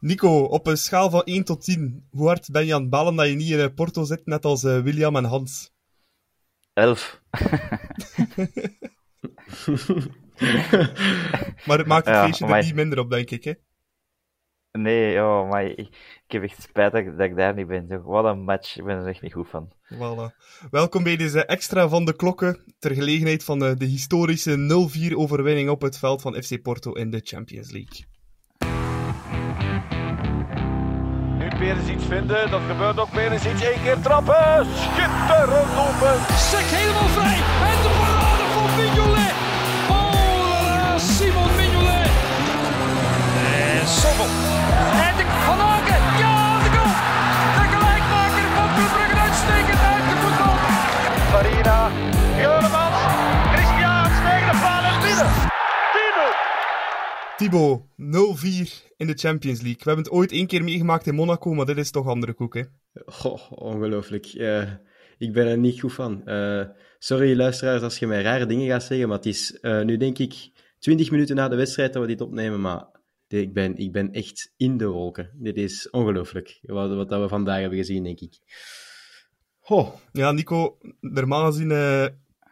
Nico, op een schaal van 1 tot 10, hoe hard ben je aan het balen dat je niet in Porto zit, net als William en Hans? 11. maar het maakt het feestje er niet minder op, denk ik, hè? Nee, ja, maar ik, ik, heb echt spijt dat, ik daar niet ben. Wat een match, ik ben er echt niet goed van. Voilà. Welkom bij deze extra van de klokken, ter gelegenheid van de, de historische 0-4 overwinning op het veld van FC Porto in de Champions League. Iets vinden, dat gebeurt ook iets. één keer trappen, schitterend open. Sek helemaal vrij, en Thibaut, 0-4 in de Champions League. We hebben het ooit één keer meegemaakt in Monaco, maar dit is toch andere koek, hè? Goh, ongelooflijk. Uh, ik ben er niet goed van. Uh, sorry, luisteraars, als je mij rare dingen gaat zeggen, maar het is uh, nu denk ik 20 minuten na de wedstrijd dat we dit opnemen, maar ik ben, ik ben echt in de wolken. Dit is ongelooflijk, wat, wat dat we vandaag hebben gezien, denk ik. Oh. Ja, Nico, normaal gezien uh,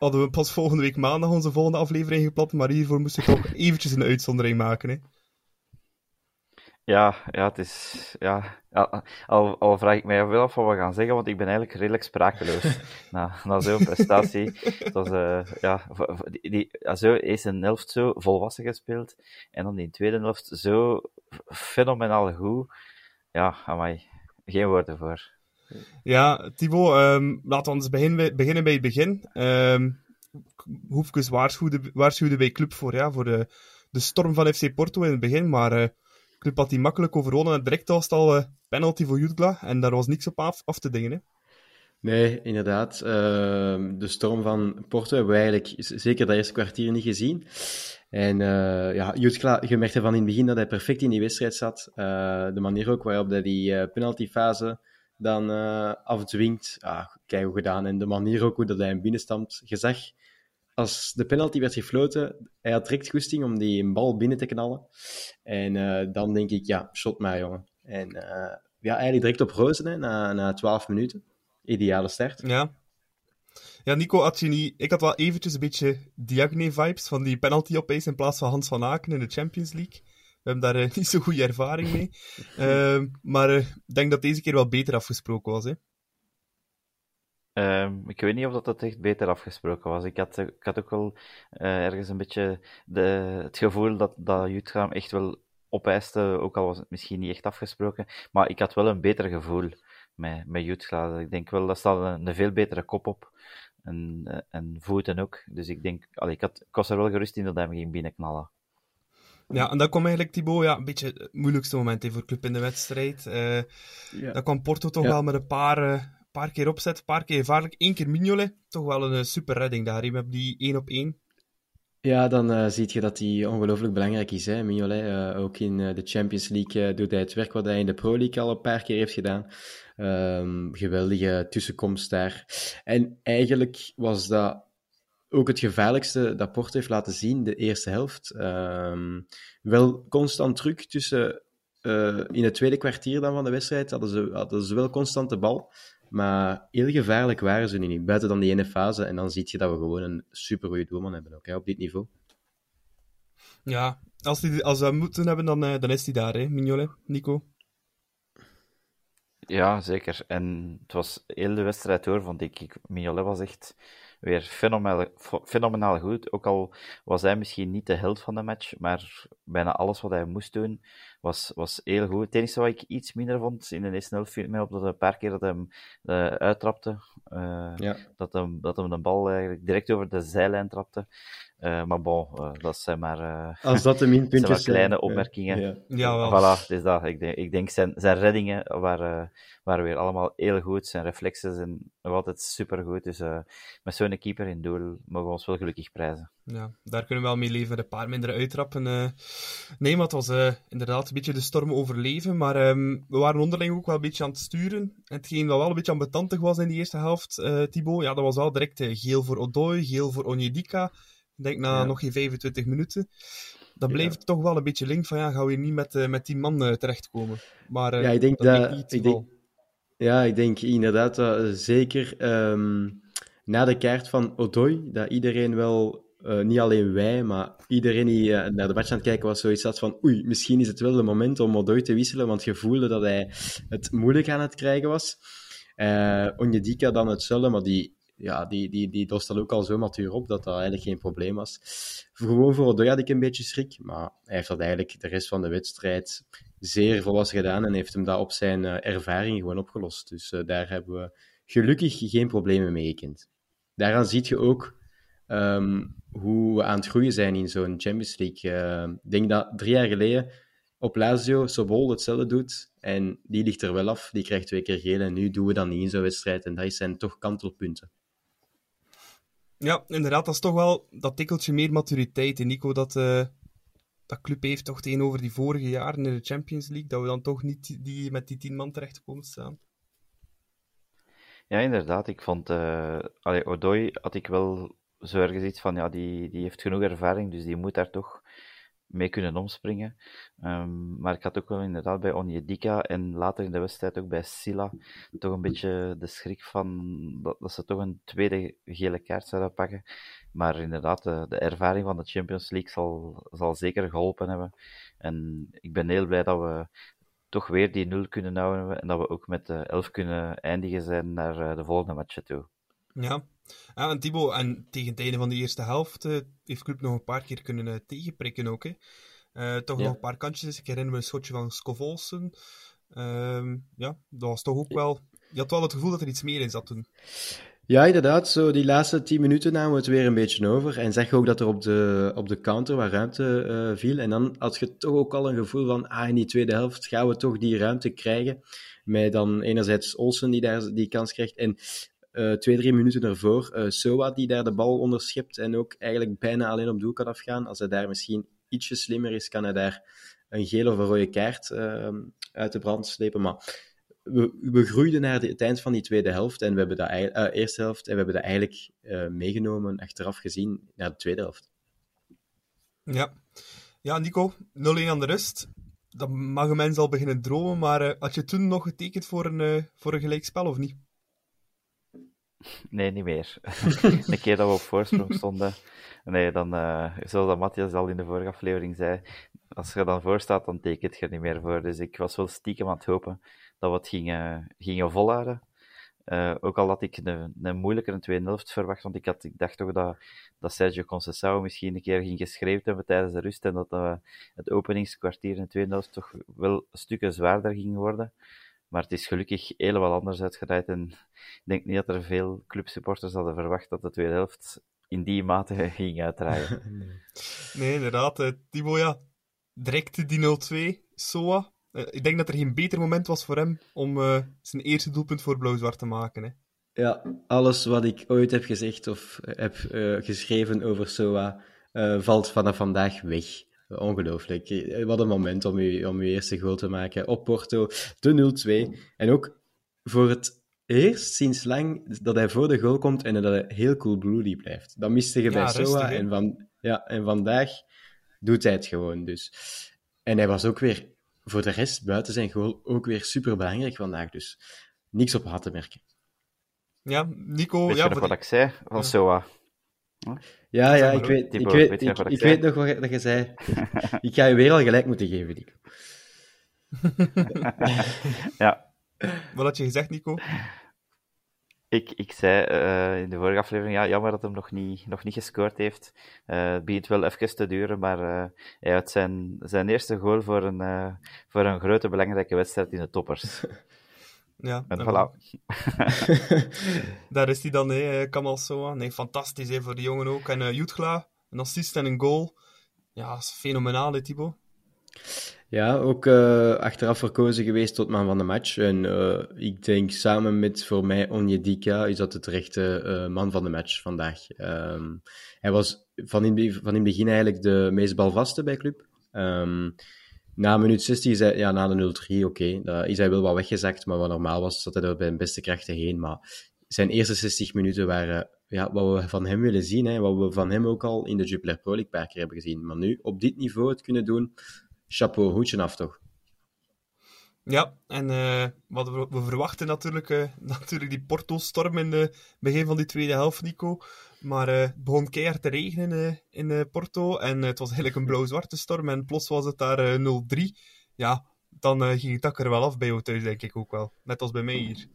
hadden we pas volgende week maandag onze volgende aflevering gepland, maar hiervoor moest ik toch eventjes een uitzondering maken. Hè. Ja, ja, het is... Ja, al, al vraag ik mij wel af wat we gaan zeggen, want ik ben eigenlijk redelijk sprakeloos na, na zo'n prestatie. Was, uh, ja, die, die, zo is een helft zo volwassen gespeeld, en dan die tweede helft zo fenomenaal goed. Ja, amai, geen woorden voor. Ja, Thibaut, um, laten we eens beginnen, beginnen bij het begin. Um, Hoefkes waarschuwde, waarschuwde bij Club voor, ja, voor de, de storm van FC Porto in het begin, maar... Uh, Club had die makkelijk overwonnen en direct was al uh, penalty voor Jutgla en daar was niks op af, af te dingen. Hè? Nee, inderdaad. Uh, de storm van Porto hebben we eigenlijk zeker dat eerste kwartier niet gezien. En uh, ja, Jutgla, je merkte van in het begin dat hij perfect in die wedstrijd zat. De manier ook waarop hij die penaltyfase dan afdwingt, ah, kijk hoe gedaan. En de manier ook hoe dat hij hem binnenstamt. Je zag als de penalty werd gefloten, hij had direct goesting om die bal binnen te knallen. En uh, dan denk ik, ja, shot maar, jongen. En uh, ja, eigenlijk direct op rozen, hè, na, na 12 minuten. Ideale start. Ja. Ja, Nico, had je niet... Ik had wel eventjes een beetje Diagne-vibes van die penalty opeens in plaats van Hans van Aken in de Champions League. We hebben daar uh, niet zo goede ervaring mee. Ehm, maar ik denk dat deze keer wel beter afgesproken was, hè. Um, ik weet niet of dat, dat echt beter afgesproken was. Ik had, ik had ook wel ergens een beetje de, het gevoel dat, dat Jutgram echt wel opeiste, ook al was het misschien niet echt afgesproken. Maar ik had wel een beter gevoel met, met Jutgra. Ik denk wel, dat staat een, een veel betere kop op. En, eh, en voeten ook. Dus ik denk, allee, ik, had, ik was er wel gerust in dat hij hem ging binnenknallen. Ja, en dat kwam eigenlijk, Thibaut, ja, een beetje het moeilijkste moment voor Club in de wedstrijd. Uh, ja. Dan kwam Porto toch wel met een paar, paar keer opzet, een paar keer gevaarlijk. Eén keer Mignolet, toch wel een eh, super redding daar. Je hebt die één op één. Ja, dan uh, zie je dat hij ongelooflijk belangrijk is. Hè? Mignolet, uh, ook in de Champions League doet hij het werk wat hij in de Pro League al een paar keer heeft gedaan. Um, geweldige tussenkomst daar. En eigenlijk was dat ook het gevaarlijkste dat Porto heeft laten zien, de eerste helft. Um, wel constant druk tussen... in het tweede kwartier dan van de wedstrijd hadden ze, hadden ze wel constant de bal. Maar heel gevaarlijk waren ze nu niet, buiten dan die ene fase. En dan zie je dat we gewoon een super goede doelman hebben ook, hè, op dit niveau. Ja, als, die, als we moeten hebben, dan, uh, dan is hij daar, hè, Mignolet, Nico. Ja, zeker. En het was heel de wedstrijd door, vond ik. Mignolet was echt weer fenomenaal, fenomenaal goed. Ook al was hij misschien niet de held van de match, maar bijna alles wat hij moest doen was, was heel goed. Het enige wat ik iets minder vond in de eerste helft viel mij op dat een paar keer dat hij hem uh, uittrapte. Uh, ja. dat, hem, dat hem de bal eigenlijk direct over de zijlijn trapte. Uh, maar bon, uh, dat zijn maar, uh, Als dat de minpuntjes zijn. kleine opmerkingen. Ja, ja. wel. Voilà, dus dat. Ik denk, ik denk zijn, zijn reddingen waren, waren weer allemaal heel goed. Zijn reflexen zijn nog altijd supergoed. Dus met zo'n keeper in doel mogen we ons wel gelukkig prijzen. Ja, daar kunnen we wel mee leven. Een paar mindere uittrappen. nee, maar het was inderdaad een beetje de storm overleven. Maar um, we waren onderling ook wel een beetje aan het sturen. Hetgeen wat wel een beetje ambetantig was in die eerste helft, Thibaut, ja, dat was wel direct geel voor Odoi, geel voor Onyedika. Ik denk na nog geen 25 minuten. dan bleef het toch wel een beetje link van ja, gaan we hier niet met, uh, met die man uh, terechtkomen. Maar uh, ja, ik denk dat, dat, ik denk, ja, ik denk inderdaad dat zeker um, na de kaart van Odoi, dat iedereen wel, niet alleen wij, maar iedereen die naar de match aan het kijken was, zoiets had van oei, misschien is het wel het moment om Odoi te wisselen, want je voelde dat hij het moeilijk aan het krijgen was. Uh, Onjedika dan hetzelfde, maar die ja, die, die, die lost ook al zo matuur op dat dat eigenlijk geen probleem was. Gewoon voor Odoi had ik een beetje schrik, maar hij heeft dat eigenlijk de rest van de wedstrijd zeer volwassen gedaan en heeft hem dat op zijn ervaring gewoon opgelost. Dus daar hebben we gelukkig geen problemen mee gekend. Daaraan zie je ook um, hoe we aan het groeien zijn in zo'n Champions League. Uh, ik denk dat drie jaar geleden op Lazio Sobol hetzelfde doet en die ligt er wel af. Die krijgt twee keer geel en nu doen we dat niet in zo'n wedstrijd en dat zijn toch kantelpunten. Ja, inderdaad, dat is toch wel dat tikkeltje meer maturiteit, Nico, dat, uh, dat club heeft toch tegenover die vorige jaren in de Champions League, dat we dan toch niet die, met die tien man terecht komen staan. Ja, inderdaad. Ik vond, uh, allee, Odoi had ik wel zo ergens iets van, ja, die, die heeft genoeg ervaring, dus die moet daar toch mee kunnen omspringen. Um, maar ik had ook wel inderdaad bij Onjedika en later in de wedstrijd ook bij Silla toch een beetje de schrik van dat, dat ze toch een tweede gele kaart zouden pakken. Maar inderdaad, de, de, ervaring van de Champions League zal, zal zeker geholpen hebben. En ik ben heel blij dat we toch weer die nul kunnen houden en dat we ook met de elf kunnen eindigen zijn naar eh, de volgende match toe. Ja, ja, en Thibaut, en tegen het einde van de eerste helft uh, heeft Club nog een paar keer kunnen uh, tegenprikken ook. Hè. Uh, toch ja. nog een paar kantjes. Ik herinner me een schotje van Scovolsen. Ehm, ja, dat was toch ook wel... Je had wel het gevoel dat er iets meer in zat toen. Ja, inderdaad. Zo die laatste tien minuten namen we het weer een beetje over. En zeg je ook dat er op de, op de counter wat ruimte viel. En dan had je toch ook al een gevoel van, ah, in die tweede helft gaan we toch die ruimte krijgen. Met dan enerzijds Olsen die daar die kans krijgt. En uh, twee, drie minuten ervoor uh, Soa die daar de bal onderschept en ook eigenlijk bijna alleen op doel kan afgaan. Als hij daar misschien ietsje slimmer is, kan hij daar een gele of een rode kaart uh, uit de brand slepen. Maar we, we groeiden naar het eind van die tweede helft en we hebben dat, uh, eerste helft en we hebben dat eigenlijk meegenomen, achteraf gezien, naar de tweede helft. Ja, ja Nico, 0-1 aan de rust. Dan mag een mens al beginnen dromen, maar had je toen nog getekend voor een, voor een gelijkspel of niet? Nee, niet meer. de keer dat we op voorsprong stonden. Nee, dan, uh, zoals dat Matthias al in de vorige aflevering zei, als je dan voor staat, dan tekent je er niet meer voor. Dus ik was wel stiekem aan het hopen dat we het gingen, gingen volhouden. Uh, ook al had ik een, een moeilijkere tweede helft verwacht, want ik, had, ik dacht toch dat, dat Sergio Conceição misschien een keer ging geschreven hebben tijdens de rust en dat uh, het openingskwartier in de tweede helft toch wel stukken zwaarder ging worden. Maar het is gelukkig helemaal anders uitgedraaid. En ik denk niet dat er veel clubsupporters hadden verwacht dat de tweede helft in die mate ging uitdraaien. nee, inderdaad. Uh, Timo, ja, direct die 0-2, Soa. Uh, ik denk dat er geen beter moment was voor hem om uh, zijn eerste doelpunt voor Blauw-Zwart te maken. Hè. Ja, alles wat ik ooit heb gezegd of heb geschreven over Soa valt vanaf vandaag weg. Ongelooflijk. Eh, wat een moment om je, om je eerste goal te maken op Porto. De 0-2. En ook voor het eerst sinds lang dat hij voor de goal komt en dat hij heel cool bloody blijft. Dat miste je bij Soa. En, van, ja, en vandaag doet hij het gewoon. Dus. En hij was ook weer voor de rest buiten zijn goal ook weer super belangrijk vandaag. Dus niks op had te merken. Ja, Nico. Weet ja, je nog wat ik zei van Soa? Ja, ja, ik weet, ik weet, ik, ik, ik weet nog wat, dat je zei. ik ga je weer al gelijk moeten geven, Nico. ja. Wat had je gezegd, Nico? Ik, ik zei uh, in de vorige aflevering, ja, jammer dat hij nog niet, nog niet gescoord heeft. Uh, het begint wel even te duren, maar uh, hij had zijn, zijn eerste goal voor een, voor een grote belangrijke wedstrijd in de toppers. Ja, en voilà. Daar is hij dan, hè, Kamal Soa. Nee, fantastisch hè, voor die jongen ook. En uh, Jutgla, een assist en een goal. Ja, is fenomenaal, hè, Thibaut. Ja, ook uh, achteraf verkozen geweest tot man van de match. En uh, ik denk samen met voor mij Onjedika is dat het rechte uh, man van de match vandaag. Um, hij was van in, van in het begin eigenlijk de meest balvaste bij club. Um, na minuut 60 is hij, ja, na de 0-3, oké, okay, is hij wel wat weggezakt, maar wat normaal was, zat hij er bij zijn beste krachten heen. Maar zijn eerste 60 minuten waren ja, wat we van hem willen zien. Hè, wat we van hem ook al in de Jupiler Pro League paar keer hebben gezien. Maar nu, op dit niveau het kunnen doen, chapeau, hoedje af toch. Ja, en uh, wat we, we, verwachten natuurlijk, uh, natuurlijk die Porto-storm in het begin van die tweede helft, Nico. Maar uh, het begon keihard te regenen in Porto en het was eigenlijk een blauw-zwarte storm en plots was het daar 0-3. Ja, dan ging het dak er wel af bij jou thuis, denk ik ook wel. Net als bij mij hier.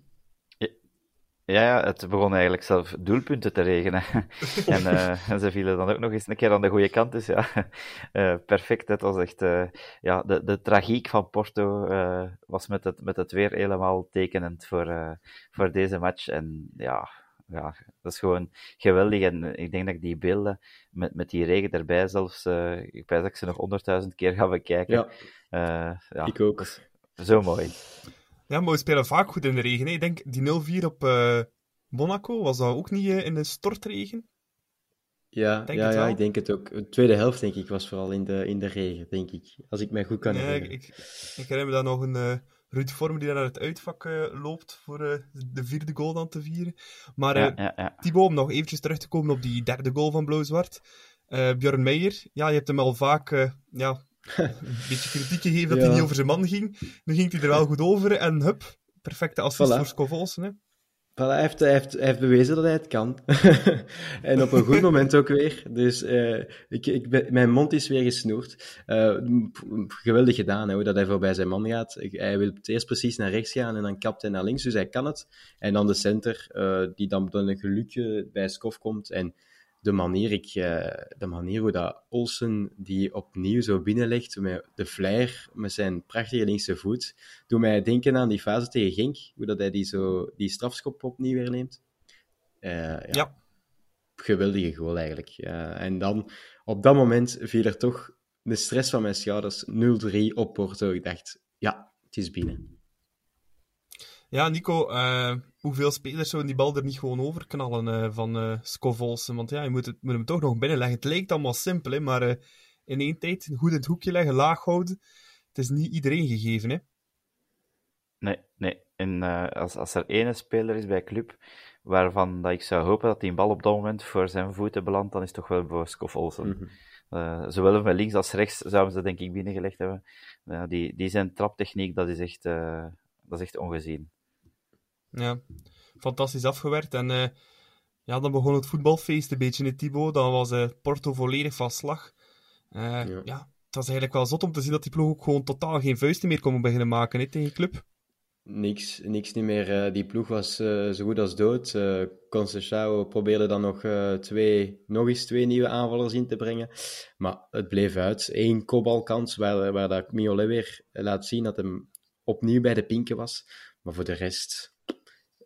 Ja, ja, het begon eigenlijk zelf doelpunten te regenen. en, ze vielen dan ook nog eens een keer aan de goede kant. Dus ja, perfect. Het was echt, ja, de, de tragiek van Porto was met het, met het weer helemaal tekenend voor, voor deze match. En ja, ja, dat is gewoon geweldig. En ik denk dat ik die beelden met, met die regen erbij zelfs, ik weet dat ik ze nog honderdduizend keer ga bekijken. Ja, ja ik ook. Zo mooi. Ja, maar we spelen vaak goed in de regen. Hè. Ik denk die 0-4 op uh, Monaco, was dat ook niet uh, in de stortregen? Ja, denk ja, ja ik denk het ook. De tweede helft, denk ik, was vooral in de, in de regen, denk ik. Als ik mij goed kan herinneren. Ik, ik, herinner me dan nog een uh, Ruud Vorm die daar naar het uitvak loopt voor de vierde goal dan te vieren. Maar ja, ja, ja. Thibaut, om nog eventjes terug te komen op die derde goal van Blauw-Zwart. Björn Meijer, ja, je hebt hem al vaak ja, een beetje kritiek gegeven dat hij niet over zijn man ging. Nu ging hij er wel goed over en hup, perfecte assist voor Scovolsen. Voilà, hij, heeft, heeft, bewezen dat hij het kan. en op een goed moment ook weer. Dus uh, ik, ik mijn mond is weer gesnoerd. Uh, geweldig gedaan, dat hij voorbij zijn man gaat. Hij wil eerst precies naar rechts gaan en dan kapt hij naar links, dus hij kan het. En dan de center, uh, die dan met een gelukje bij Skof komt. En de manier, ik, eh, de manier hoe dat Olsen die opnieuw zo binnenlegt met de flyer, met zijn prachtige linkse voet, doet mij denken aan die fase tegen Genk, hoe dat hij die, zo, die strafschop opnieuw weer neemt. Uh, ja. ja. Geweldige goal eigenlijk. en dan, op dat moment viel er toch de stress van mijn schouders 0-3 op Porto. Ik dacht, ja, het is binnen. Ja, Nico, uh, hoeveel spelers zouden die bal er niet gewoon overknallen uh, van uh, Scovolsen? Want ja, je moet, het, moet hem toch nog binnenleggen. Het lijkt allemaal simpel, hè, maar uh, in één tijd goed in het hoekje leggen, laag houden. Het is niet iedereen gegeven, hè? Nee, nee. En als, als er ene speler is bij club waarvan dat ik zou hopen dat die een bal op dat moment voor zijn voeten belandt, dan is het toch wel voor Scovolsen. Mm -hmm. zowel met links als rechts zouden ze denk ik binnengelegd hebben. die, die zijn traptechniek, dat is echt, dat is echt ongezien. Ja, fantastisch afgewerkt. En uh, ja, dan begon het voetbalfeest een beetje in Thibaut. Dan was uh, Porto volledig van slag. Uh, ja. ja. het was eigenlijk wel zot om te zien dat die ploeg ook gewoon totaal geen vuisten meer kon beginnen maken hè, tegen club. Niks, niks niet meer. die ploeg was zo goed als dood. Uh, probeerde dan nog, twee, nog eens twee nieuwe aanvallers in te brengen. Maar het bleef uit. Eén kopbalkans waar, waar dat Miolet weer laat zien dat hem opnieuw bij de pinken was. Maar voor de rest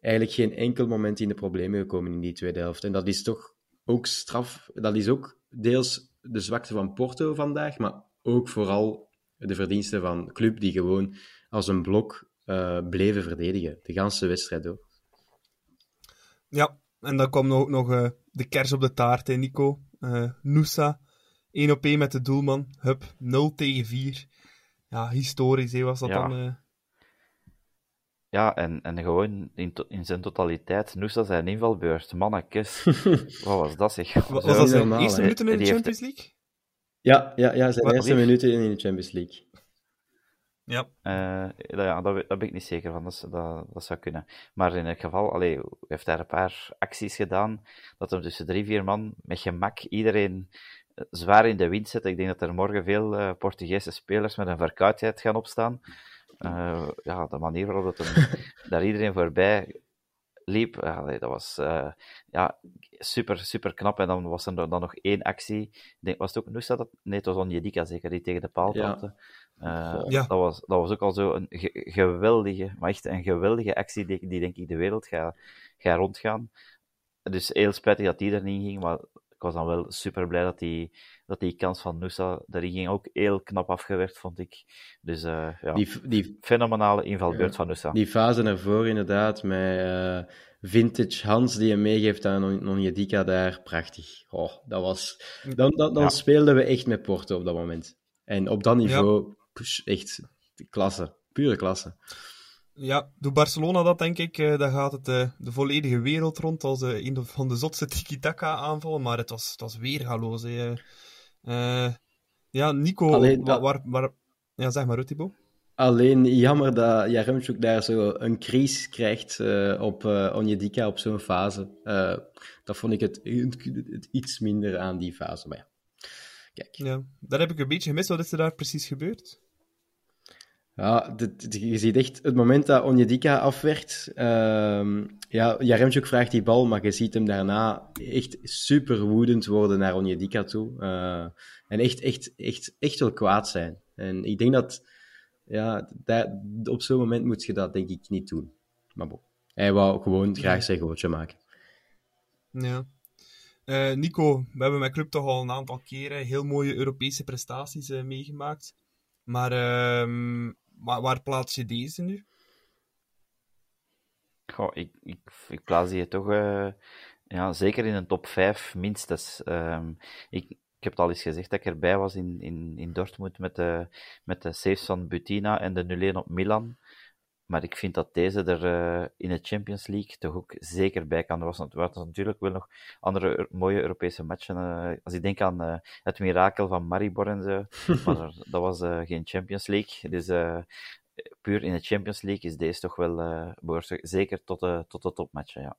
eigenlijk geen enkel moment in de problemen gekomen in die tweede helft. En dat is toch ook straf. Dat is ook deels de zwakte van Porto vandaag, maar ook vooral de verdiensten van club die gewoon als een blok uh, bleven verdedigen. De ganse wedstrijd door. Ja, en dan kwam ook nog uh, de kers op de taart, hè, Nico. Uh, Nusa, 1 op 1 met de doelman. Hup, 0 tegen 4. Ja, historisch hè, was dat ja. dan ja, en, en gewoon in, in zijn totaliteit, Noosa zijn invalbeurt, mannekes. Wat was dat zeg? Was, was dat zijn eerste minuten in de Champions League? Ja, ja, ja zijn Wat, eerste minuten in de Champions League. Ja. Uh, ja, daar, daar ben ik niet zeker van, dat, dat, dat zou kunnen. Maar in elk geval, allee, heeft daar een paar acties gedaan, dat hem tussen drie, vier man met gemak iedereen eh, zwaar in de wind zet. Ik denk dat er morgen veel uh, Portugese spelers met een verkoudheid gaan opstaan. Uh, ja, de manier waarop dat hem daar iedereen voorbij liep, ja, dat was uh, ja, super, super knap. En dan was er dan nog één actie. Ik denk, was het ook Nusa dat? Nee, het was Onjedika zeker, die tegen de paal trapte. Ja. Uh, ja. dat, was, dat was ook al zo een ge geweldige, maar echt een geweldige actie die, die denk ik de wereld gaat ga rondgaan. Dus heel spijtig dat die er niet ging, maar was dan wel super blij dat die, dat die kans van Nusa daarin ging ook heel knap afgewerkt, vond ik. Dus uh, ja, die, die, fenomenale invalbeurt ja, van Nusa. Die fase ervoor inderdaad, met uh, vintage Hans die hem meegeeft aan Onjedika daar, prachtig. Oh, dat was... Dan, dan, dan ja. speelden we echt met Porto op dat moment. En op dat niveau, echt klasse, pure klasse. Ja, doe Barcelona dat, denk ik, uh, dan gaat het uh, de volledige wereld rond als uh, een van de zotste tiki-taka aanvallen. Maar het was, het was weergaloos. ja, Nico, Alleen, waar, waar, waar, Ja, zeg maar, Thibaut. Alleen jammer dat Jaremchuk daar zo een crisis krijgt op Onjedika op zo'n fase. dat vond ik het, het, iets minder aan die fase. Maar ja, kijk. Ja, daar heb ik een beetje gemist. Wat is er daar precies gebeurd? Ja, dit, je ziet echt het moment dat Onjedika afwerkt. Uh, ja, Jaremchuk vraagt die bal, maar je ziet hem daarna echt super woedend worden naar Onjedika toe. Uh, en echt, echt, echt, echt wel kwaad zijn. En ik denk dat, ja, dat, op zo'n moment moet je dat denk ik niet doen. Maar bon, hij wou gewoon graag zijn gootje maken. Ja. Uh, Nico, we hebben met club toch al een aantal keren heel mooie Europese prestaties uh, meegemaakt. Maar uh, waar, waar plaats je deze nu? Goh, ik, ik, ik plaats die toch uh, ja, zeker in een top 5 minstens. Um, ik, heb het al eens gezegd dat ik erbij was in, in, in Dortmund met de, met de saves van Butina en de 0-1 op Milan. Maar ik vind dat deze er uh, in de Champions League toch ook zeker bij kan. Er was, was natuurlijk wel nog andere mooie Europese matchen. Uh, als ik denk aan uh, het mirakel van Maribor en zo. maar dat was geen Champions League. Dus puur in de Champions League is deze toch wel zeker tot de, tot de topmatchen. Ja.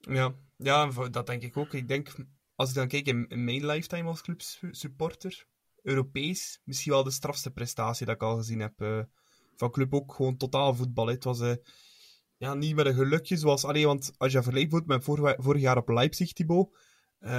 ja. Ja, dat denk ik ook. Ik denk, als ik dan kijk in, in mijn lifetime als clubsupporter, Europees, misschien wel de strafste prestatie dat ik al gezien heb van club ook gewoon totaal voetbal. Het was uh, ja, niet met een gelukje zoals... Allee, want als je vergelijkt met vorig, jaar op Leipzig, Thibaut, uh,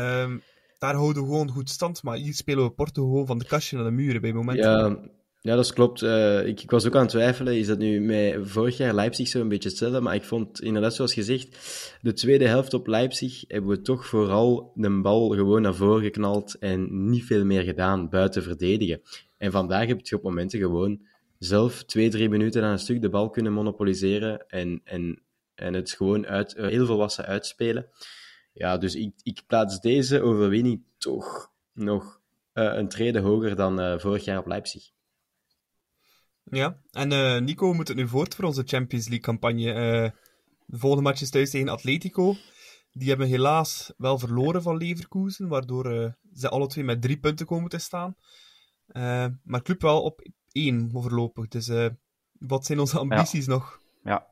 daar houden we gewoon goed stand. Maar hier spelen we Porto gewoon van de kastje naar de muren bij momenten. Ja, ja dat klopt. Uh, ik, ik, was ook aan het twijfelen. Is dat nu met vorig jaar Leipzig zo een beetje hetzelfde? Maar ik vond inderdaad, zoals gezegd, de tweede helft op Leipzig hebben we toch vooral de bal gewoon naar voren geknald en niet veel meer gedaan buiten verdedigen. En vandaag heb je op momenten gewoon zelf twee, drie minuten aan een stuk de bal kunnen monopoliseren en, en, en het gewoon uit, eh, heel volwassen uitspelen. Ja, dus ik, ik plaats deze overwinning toch nog uh, een trede hoger dan uh, vorig jaar op Leipzig. Ja, en uh, Nico, moet het nu voort voor onze Champions League-campagne? de volgende match is thuis tegen Atletico. Die hebben helaas wel verloren van Leverkusen, waardoor ze alle twee met drie punten komen te staan. Maar club wel op één voorlopig. Dus uh, wat zijn onze ambities ja. nog? Ja.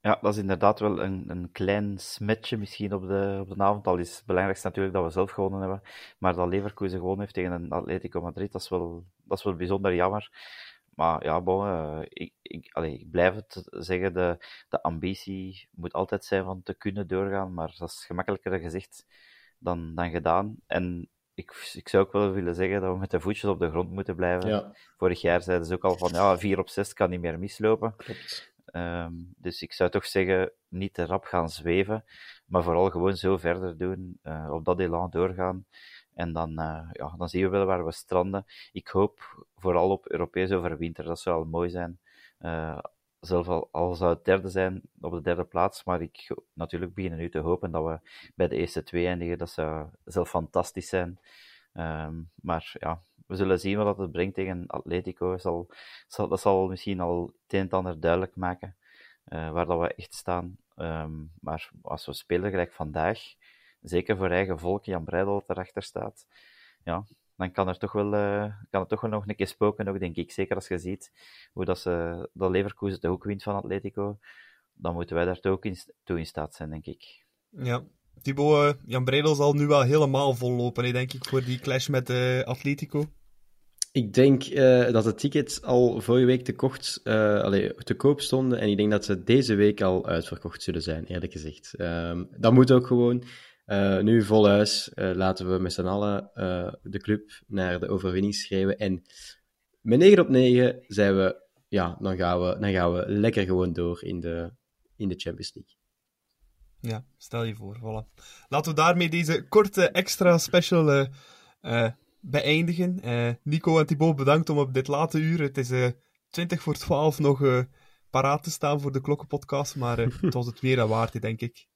ja, dat is inderdaad wel een, een klein smetje misschien op de, op de avond. Al is het belangrijkste natuurlijk dat we zelf gewonnen hebben. Maar dat Leverkusen gewonnen heeft tegen een Atletico Madrid, dat is wel, dat is wel bijzonder jammer. Maar ja, bon, uh, ik, ik, allez, ik blijf het zeggen, de, de ambitie moet altijd zijn van te kunnen doorgaan, maar dat is gemakkelijker gezegd dan, dan gedaan. En ik, ik zou ook wel willen zeggen dat we met de voetjes op de grond moeten blijven. Ja. Vorig jaar zeiden ze ook al van ja, 4 op 6 kan niet meer mislopen. Klopt. Um, dus ik zou toch zeggen, niet te rap gaan zweven, maar vooral gewoon zo verder doen, uh, op dat elan doorgaan. En dan, uh, ja, dan zien we wel waar we stranden. Ik hoop vooral op Europees overwinter, dat zou al mooi zijn. Uh, zelf al, al zou het derde zijn op de derde plaats, maar ik natuurlijk beginnen nu te hopen dat we bij de eerste twee eindigen. Dat zou zelf fantastisch zijn. Um, maar ja, we zullen zien wat het brengt tegen Atletico. Zal, zal, dat zal misschien al het een en ander duidelijk maken uh, waar dat we echt staan. Um, maar als we spelen gelijk vandaag, zeker voor eigen volk, Jan Breidel dat erachter staat, ja, dan kan er toch wel, uh, kan het toch wel nog een keer spoken, ook, denk ik. Zeker als je ziet hoe dat, ze, dat Leverkusen de hoek wint van Atletico, dan moeten wij daar toch ook in, toe in staat zijn, denk ik. Ja, Thibaut, uh, Jan Breidel zal nu wel helemaal vollopen, denk ik, voor die clash met uh, Atletico. Ik denk uh, dat de tickets al vorige week te, kocht, uh, allee, te koop stonden. En ik denk dat ze deze week al uitverkocht zullen zijn, eerlijk gezegd. Um, dat moet ook gewoon. Uh, nu vol huis uh, laten we met z'n allen uh, de club naar de overwinning schrijven. En met 9 op 9 zijn we, ja, dan gaan we, dan gaan we lekker gewoon door in de, in de Champions League. Ja, stel je voor, voilà. Laten we daarmee deze korte extra special beëindigen. Nico en Thibaut, bedankt om op dit late uur, het is 20 voor 12, nog paraat te staan voor de Klokkenpodcast. Maar het was het weer aan waard, denk ik.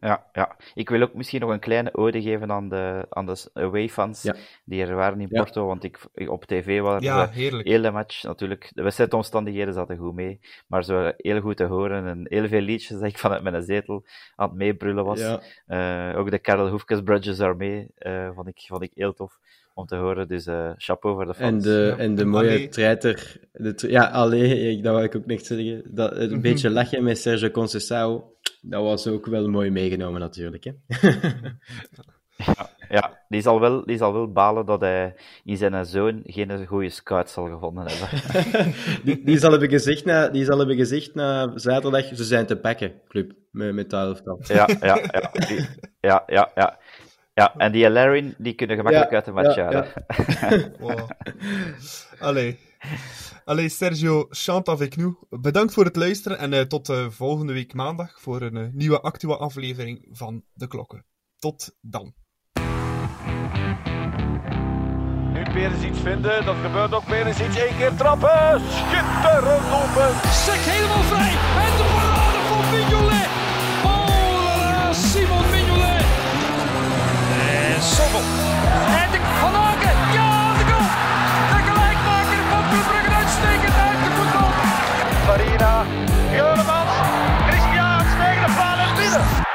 Ja, ja, ik wil ook misschien nog een kleine ode geven aan de, aan de away-fans Ja. die er waren in Ja. Porto, want ik, op tv was Ja, de hele match natuurlijk, de wedstrijdomstandigheden zaten goed mee, maar ze waren heel goed te horen en heel veel liedjes dat ik vanuit mijn zetel aan het meebrullen was. Eh, ook de Karel Hoefkes Bridges Armee eh vond, ik, vond ik heel tof om te horen, dus eh chapeau voor de fans. En de, Ja. en de mooie allee. treiter. De tre- ja, allee, ik- dat wou ik ook niet zeggen. Dat, een Mhm. beetje lachen met Sergio Conceição, dat was ook wel mooi meegenomen natuurlijk. Hè? Ja, die zal, wel, die zal wel balen dat hij in zijn zoon geen goede scout zal gevonden hebben. die, die, zal hebben gezegd na, die zal hebben gezegd na zaterdag, ze zijn te pakken, club, met, met dat elftal. Ja, ja, ja. Die- ja, ja, ja. Ja, en die Larin, die kunnen gemakkelijk Ja, uit de match ja, halen. Wow. Allee. Allee, Sergio, chante avec nous. Bedankt voor het luisteren en eh, tot eh, volgende week maandag voor een eh, nieuwe actuele aflevering van De Klokken. Tot dan. Nu Perisic vinden, dat gebeurt ook. Perisic één keer trappen. Schitterend doelpunt. Sek helemaal vrij. En de parade van Mignolet. En En de Van Ja, de goal. De gelijkmaker van Club uitstekend uit de voetbal. Marina. Juremans. Christian tegen de paal binnen.